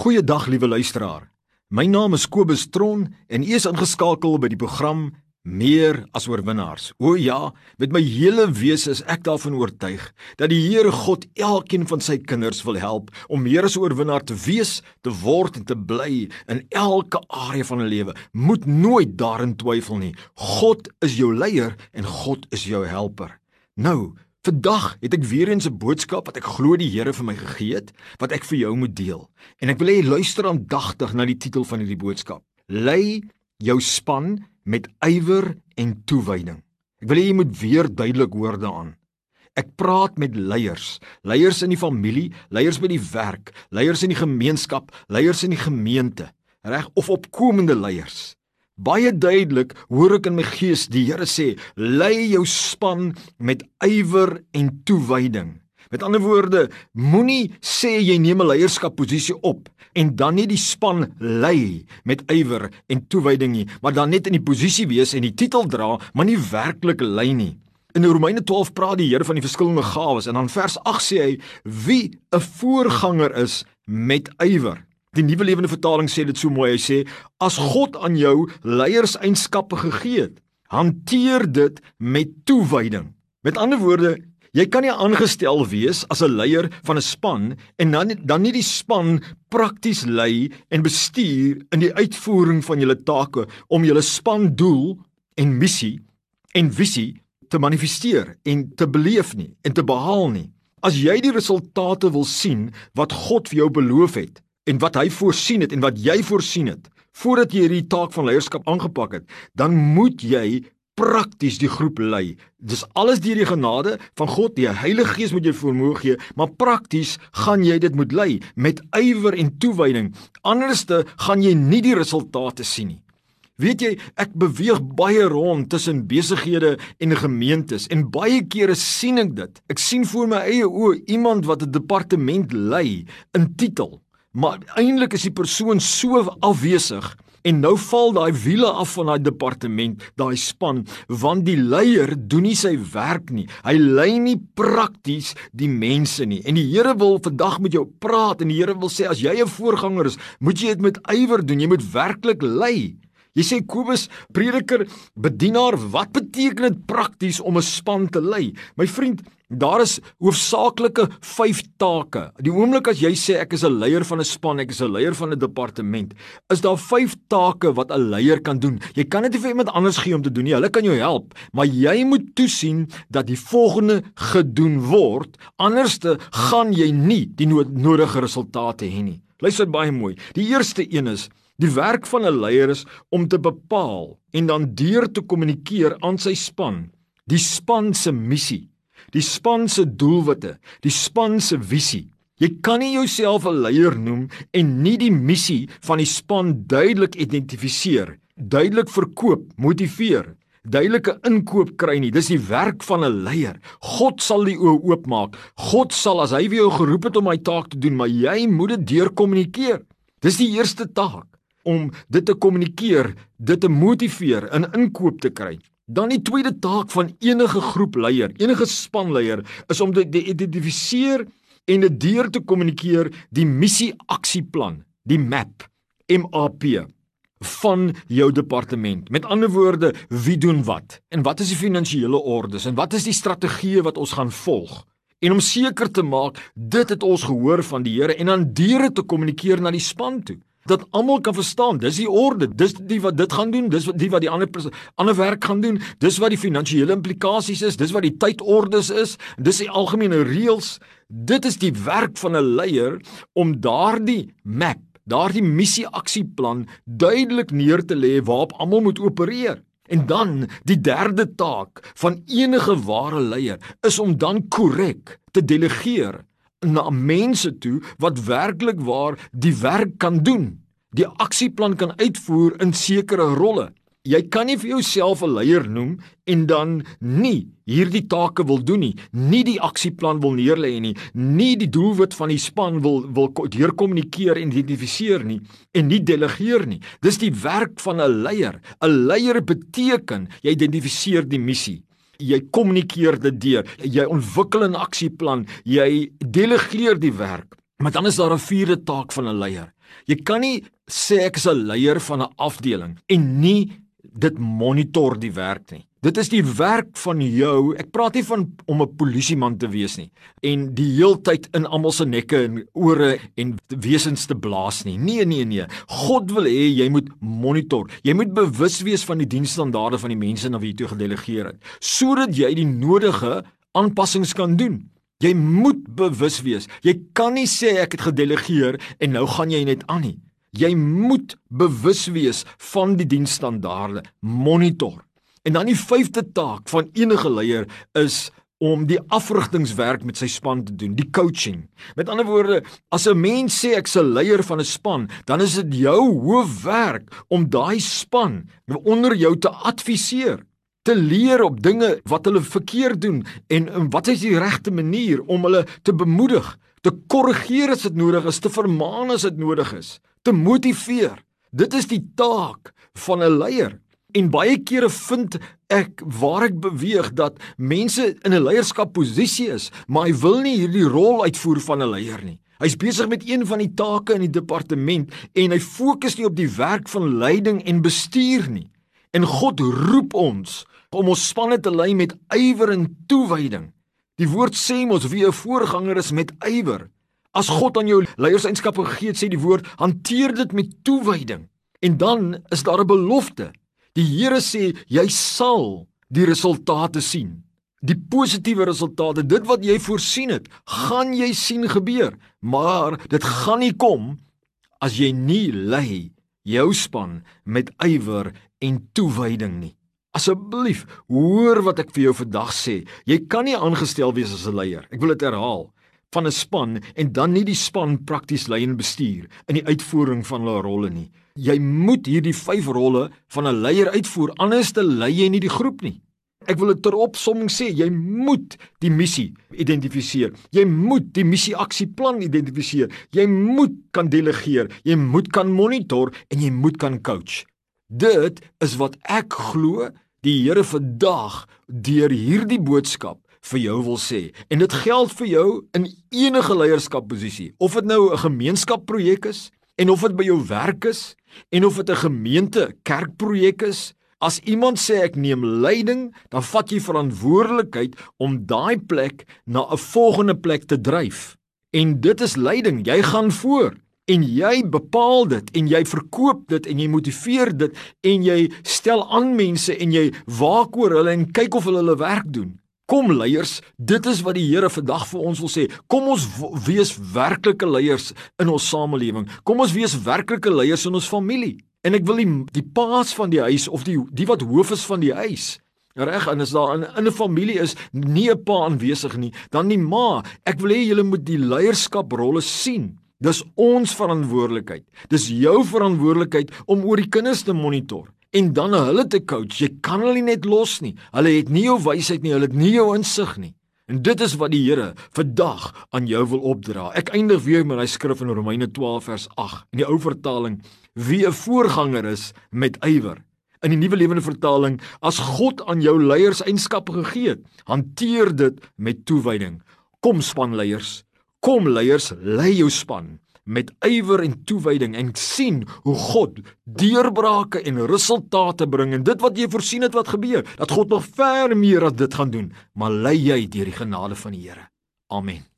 Goeiedag liewe luisteraar. My naam is Kobus Tron en u is ingeskakel by die program Meer as oorwinnaars. O ja, met my hele wese is ek daarvan oortuig dat die Here God elkeen van sy kinders wil help om meer as oorwinnaar te wees, te word en te bly in elke area van hulle lewe. Moet nooit daarin twyfel nie. God is jou leier en God is jou helper. Nou, Vandag het ek weer eens 'n boodskap wat ek glo die Here vir my gegee het, wat ek vir jou moet deel. En ek wil hê jy luister aandagtig na die titel van hierdie boodskap. Lei jou span met ywer en toewyding. Ek wil hê jy moet weer duidelik hoor daaraan. Ek praat met leiers, leiers in die familie, leiers by die werk, leiers in die gemeenskap, leiers in die gemeente, reg of opkomende leiers. Baie duidelik hoor ek in my gees die Here sê: "Lei jou span met ywer en toewyding." Met ander woorde, moenie sê jy neem 'n leierskapposisie op en dan net die span lei met ywer en toewyding nie, maar dan net in die posisie wees en die titel dra, maar nie werklik lei nie. In Romeine 12 praat die Here van die verskillende gawes en dan vers 8 sê hy wie 'n voorganger is met ywer. Die nuwe lewende vertaling sê dit so mooi. Hy sê as God aan jou leierseienskappe gegee het, hanteer dit met toewyding. Met ander woorde, jy kan nie aangestel wees as 'n leier van 'n span en dan dan nie die span prakties lei en bestuur in die uitvoering van julle take om julle span doel en missie en visie te manifesteer en te beleef nie en te behaal nie. As jy die resultate wil sien wat God vir jou beloof het, en wat hy voorsien het en wat jy voorsien het voordat jy hierdie taak van leierskap aangepak het, dan moet jy prakties die groep lei. Dis alles deur die genade van God, die Heilige Gees moet jou vermoë gee, maar prakties gaan jy dit moet lei met ywer en toewyding. Anderste gaan jy nie die resultate sien nie. Weet jy, ek beweeg baie rond tussen besighede en gemeentes en baie kere sien ek dit. Ek sien voor my eie oë iemand wat 'n departement lei in titel maar eintlik is die persoon so afwesig en nou val daai wiele af van daai departement, daai span, want die leier doen nie sy werk nie. Hy lei nie prakties die mense nie. En die Here wil vandag met jou praat en die Here wil sê as jy 'n voorganger is, moet jy dit met ywer doen. Jy moet werklik lei. Jy sê Kobus, prediker, bedienaar, wat beteken dit prakties om 'n span te lei? My vriend, daar is hoofsaaklike 5 take. Die oomblik as jy sê ek is 'n leier van 'n span, ek is 'n leier van 'n departement, is daar 5 take wat 'n leier kan doen. Jy kan dit nie vir iemand anders gee om te doen nie. Hulle kan jou help, maar jy moet toesien dat die volgende gedoen word, anderste gaan jy nie die nodige resultate hê nie. Luister baie mooi. Die eerste een is Die werk van 'n leier is om te bepaal en dan deur te kommunikeer aan sy span, die span se missie, die span se doelwitte, die span se visie. Jy kan nie jouself 'n leier noem en nie die missie van die span duidelik identifiseer, duidelik verkoop, motiveer, duidelike inkoop kry nie. Dis die werk van 'n leier. God sal die oë oopmaak. God sal as hy vir jou geroep het om hy taak te doen, maar jy moet dit deurkommunikeer. Dis die eerste taak om dit te kommunikeer, dit te motiveer in inkoop te kry. Dan die tweede taak van enige groepleier, enige spanleier is om te identifiseer en dit deur te kommunikeer die missie aksieplan, die MAP, MAP van jou departement. Met ander woorde, wie doen wat en wat is die finansiële ordes en wat is die strategie wat ons gaan volg? En om seker te maak dit het ons gehoor van die Here en dan deur te kommunikeer na die span toe dat almal kan verstaan dis die orde dis die wat dit gaan doen dis die wat die ander ander werk gaan doen dis wat die finansiële implikasies is dis wat die tydordes is dis die algemene reëls dit is die werk van 'n leier om daardie map daardie missie aksieplan duidelik neer te lê waarop almal moet opereer En dan die derde taak van enige ware leier is om dan korrek te delegeer na mense toe wat werklik waar die werk kan doen. Die aksieplan kan uitvoer in sekere rolle. Jy kan nie vir jouself 'n leier noem en dan nie hierdie take wil doen nie, nie die aksieplan wil neerlê nie, nie die doelwit van die span wil wil deurkommunikeer en identifiseer nie en nie delegeer nie. Dis die werk van 'n leier. 'n Leier beteken jy identifiseer die missie jy kommunikeer dit deur, jy ontwikkel 'n aksieplan, jy delegeer die werk Maar dan is daar 'n vierde taak van 'n leier. Jy kan nie sê ek is 'n leier van 'n afdeling en nie dit monitor die werk nie. Dit is die werk van jou. Ek praat nie van om 'n polisieman te wees nie en die heeltyd in almal se nekke en ore en wesens te blaas nie. Nee, nee, nee. God wil hê jy moet monitor. Jy moet bewus wees van die diensstandaarde van die mense na wie jy toe gedelegeer het, sodat jy die nodige aanpassings kan doen. Jy moet bewus wees. Jy kan nie sê ek het gedelegeer en nou gaan jy net aan nie. Jy moet bewus wees van die diensstandaarde. Monitor. En dan die vyfde taak van enige leier is om die afrigtingswerk met sy span te doen, die coaching. Met ander woorde, as 'n mens sê ek's 'n leier van 'n span, dan is dit jou hoofwerk om daai span onder jou te adviseer, te leer op dinge wat hulle verkeerd doen en wat is die regte manier om hulle te bemoedig, te korrigeer as dit nodig is, te vermaan as dit nodig is, te motiveer. Dit is die taak van 'n leier. En baie kere vind ek waar ek beweeg dat mense in 'n leierskapposisie is, maar hy wil nie hierdie rol uitvoer van 'n leier nie. Hy's besig met een van die take in die departement en hy fokus nie op die werk van leiding en bestuur nie. En God roep ons om ons spanne te lei met ywer en toewyding. Die woord sê mos wie 'n voorganger is met ywer. As God aan jou leierseienskappe gegee het, sê die woord, hanteer dit met toewyding. En dan is daar 'n belofte. Die Here sê jy sal die resultate sien. Die positiewe resultate, dit wat jy voorsien het, gaan jy sien gebeur, maar dit gaan nie kom as jy nie lei jou span met ywer en toewyding nie. Asseblief, hoor wat ek vir jou vandag sê. Jy kan nie aangestel wees as 'n leier. Ek wil dit herhaal van 'n span en dan nie die span prakties lei en bestuur in die uitvoering van hulle rolle nie. Jy moet hierdie 5 rolle van 'n leier uitvoer anders te lei jy nie die groep nie. Ek wil dit ter opsomming sê, jy moet die missie identifiseer. Jy moet die missie aksieplan identifiseer. Jy moet kan delegeer, jy moet kan monitor en jy moet kan coach. Dit is wat ek glo die Here vandag deur hierdie boodskap vir jou wil sê. En dit geld vir jou in enige leierskapposisie, of dit nou 'n gemeenskapprojek is en of dit by jou werk is en of dit 'n gemeente kerkprojek is. As iemand sê ek neem leiding, dan vat jy verantwoordelikheid om daai plek na 'n volgende plek te dryf. En dit is leiding. Jy gaan voor en jy bepaal dit en jy verkoop dit en jy motiveer dit en jy stel aan mense en jy waak oor hulle en kyk of hulle hulle werk doen. Kom leiers, dit is wat die Here vandag vir ons wil sê. Kom ons wees werklike leiers in ons samelewing. Kom ons wees werklike leiers in ons familie. En ek wil die, die paas van die huis of die die wat hoof is van die huis. Reg, en as daar in, 'n familie is nie 'n pa aanwesig nie, dan die ma. Ek wil hê julle moet die leierskaprolle sien. Dis ons verantwoordelikheid. Dis jou verantwoordelikheid om oor die kinders te monitor en dan hulle te coach. Jy kan hulle net los nie. Hulle het nie jou wysheid nie, hulle het nie jou insig nie. En dit is wat die Here vandag aan jou wil opdra. Ek eindig weer met daai skrif in Romeine 12 vers 8 in die ou vertaling: Wie 'n voorganger is met ywer. In die nuwe lewende vertaling: As God aan jou leiers eienskappe gegee het, hanteer dit met toewyding. Kom spanleiers, kom leiers, lei jou span met ywer en toewyding en sien hoe God deurbrake en resultate bring en dit wat jy voorsien het wat gebeur dat God nog ver meer as dit gaan doen maar lei jy deur die genade van die Here. Amen